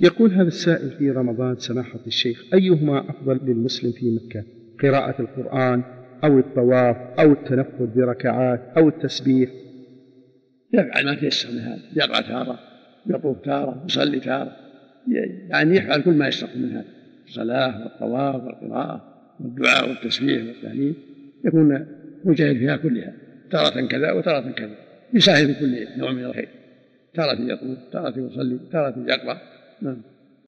يقول هذا السائل في رمضان سماحة الشيخ أيهما أفضل للمسلم في مكة؟ قراءة القرآن أو الطواف أو التنفل بركعات أو التسبيح؟ يفعل ما تيسر من هذا يقرأ تارة يطوف تارة يصلي تارة يعني يفعل كل ما يستطيع من هذا الصلاة والطواف والقراءة والدعاء والتسبيح والتهليل يكون مجاهد فيها كلها تارة كذا وتارة كذا يساهم في كل نوع من الخير تارة يطوف تارة يصلي تارة يقرأ. None.